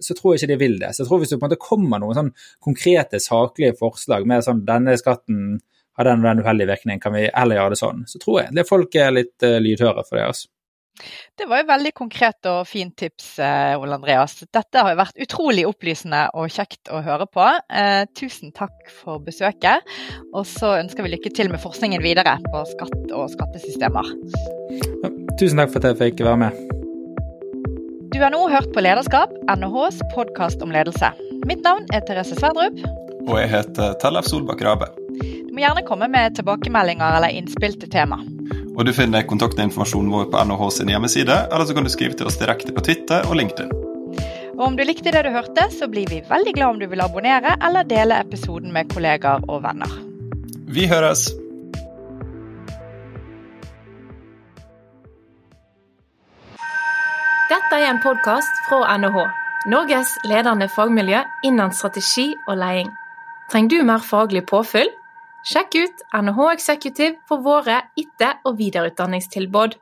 så, tror jeg ikke de vil det. Så jeg tror hvis det på en måte kommer noen sånn konkrete, saklige forslag med sånn denne skatten har den og den uheldige virkningen, kan vi heller gjøre det sånn, så tror jeg det folk er litt uh, lydhøre for det. altså. Det var jo veldig konkret og fint tips, eh, Ole Andreas. Dette har jo vært utrolig opplysende og kjekt å høre på. Eh, tusen takk for besøket. Og så ønsker vi lykke til med forskningen videre på skatt og skattesystemer. Ja, tusen takk for at jeg fikk være med. Du har nå hørt på Lederskap, NHHs podkast om ledelse. Mitt navn er Therese Sverdrup. Og jeg heter Tellef Solbakk Rabe. Du må gjerne komme med tilbakemeldinger eller innspill til tema. Og Du finner kontaktinformasjonen vår på NHH sin hjemmeside, eller så kan du skrive til oss direkte på Twitter og LinkedIn. Og Om du likte det du hørte, så blir vi veldig glad om du vil abonnere eller dele episoden med kollegaer og venner. Vi høres! Dette er en podkast fra NHH, Norges ledende fagmiljø innen strategi og leding. Trenger du mer faglig påfyll? Sjekk ut NHH Executive for våre etter- og videreutdanningstilbud.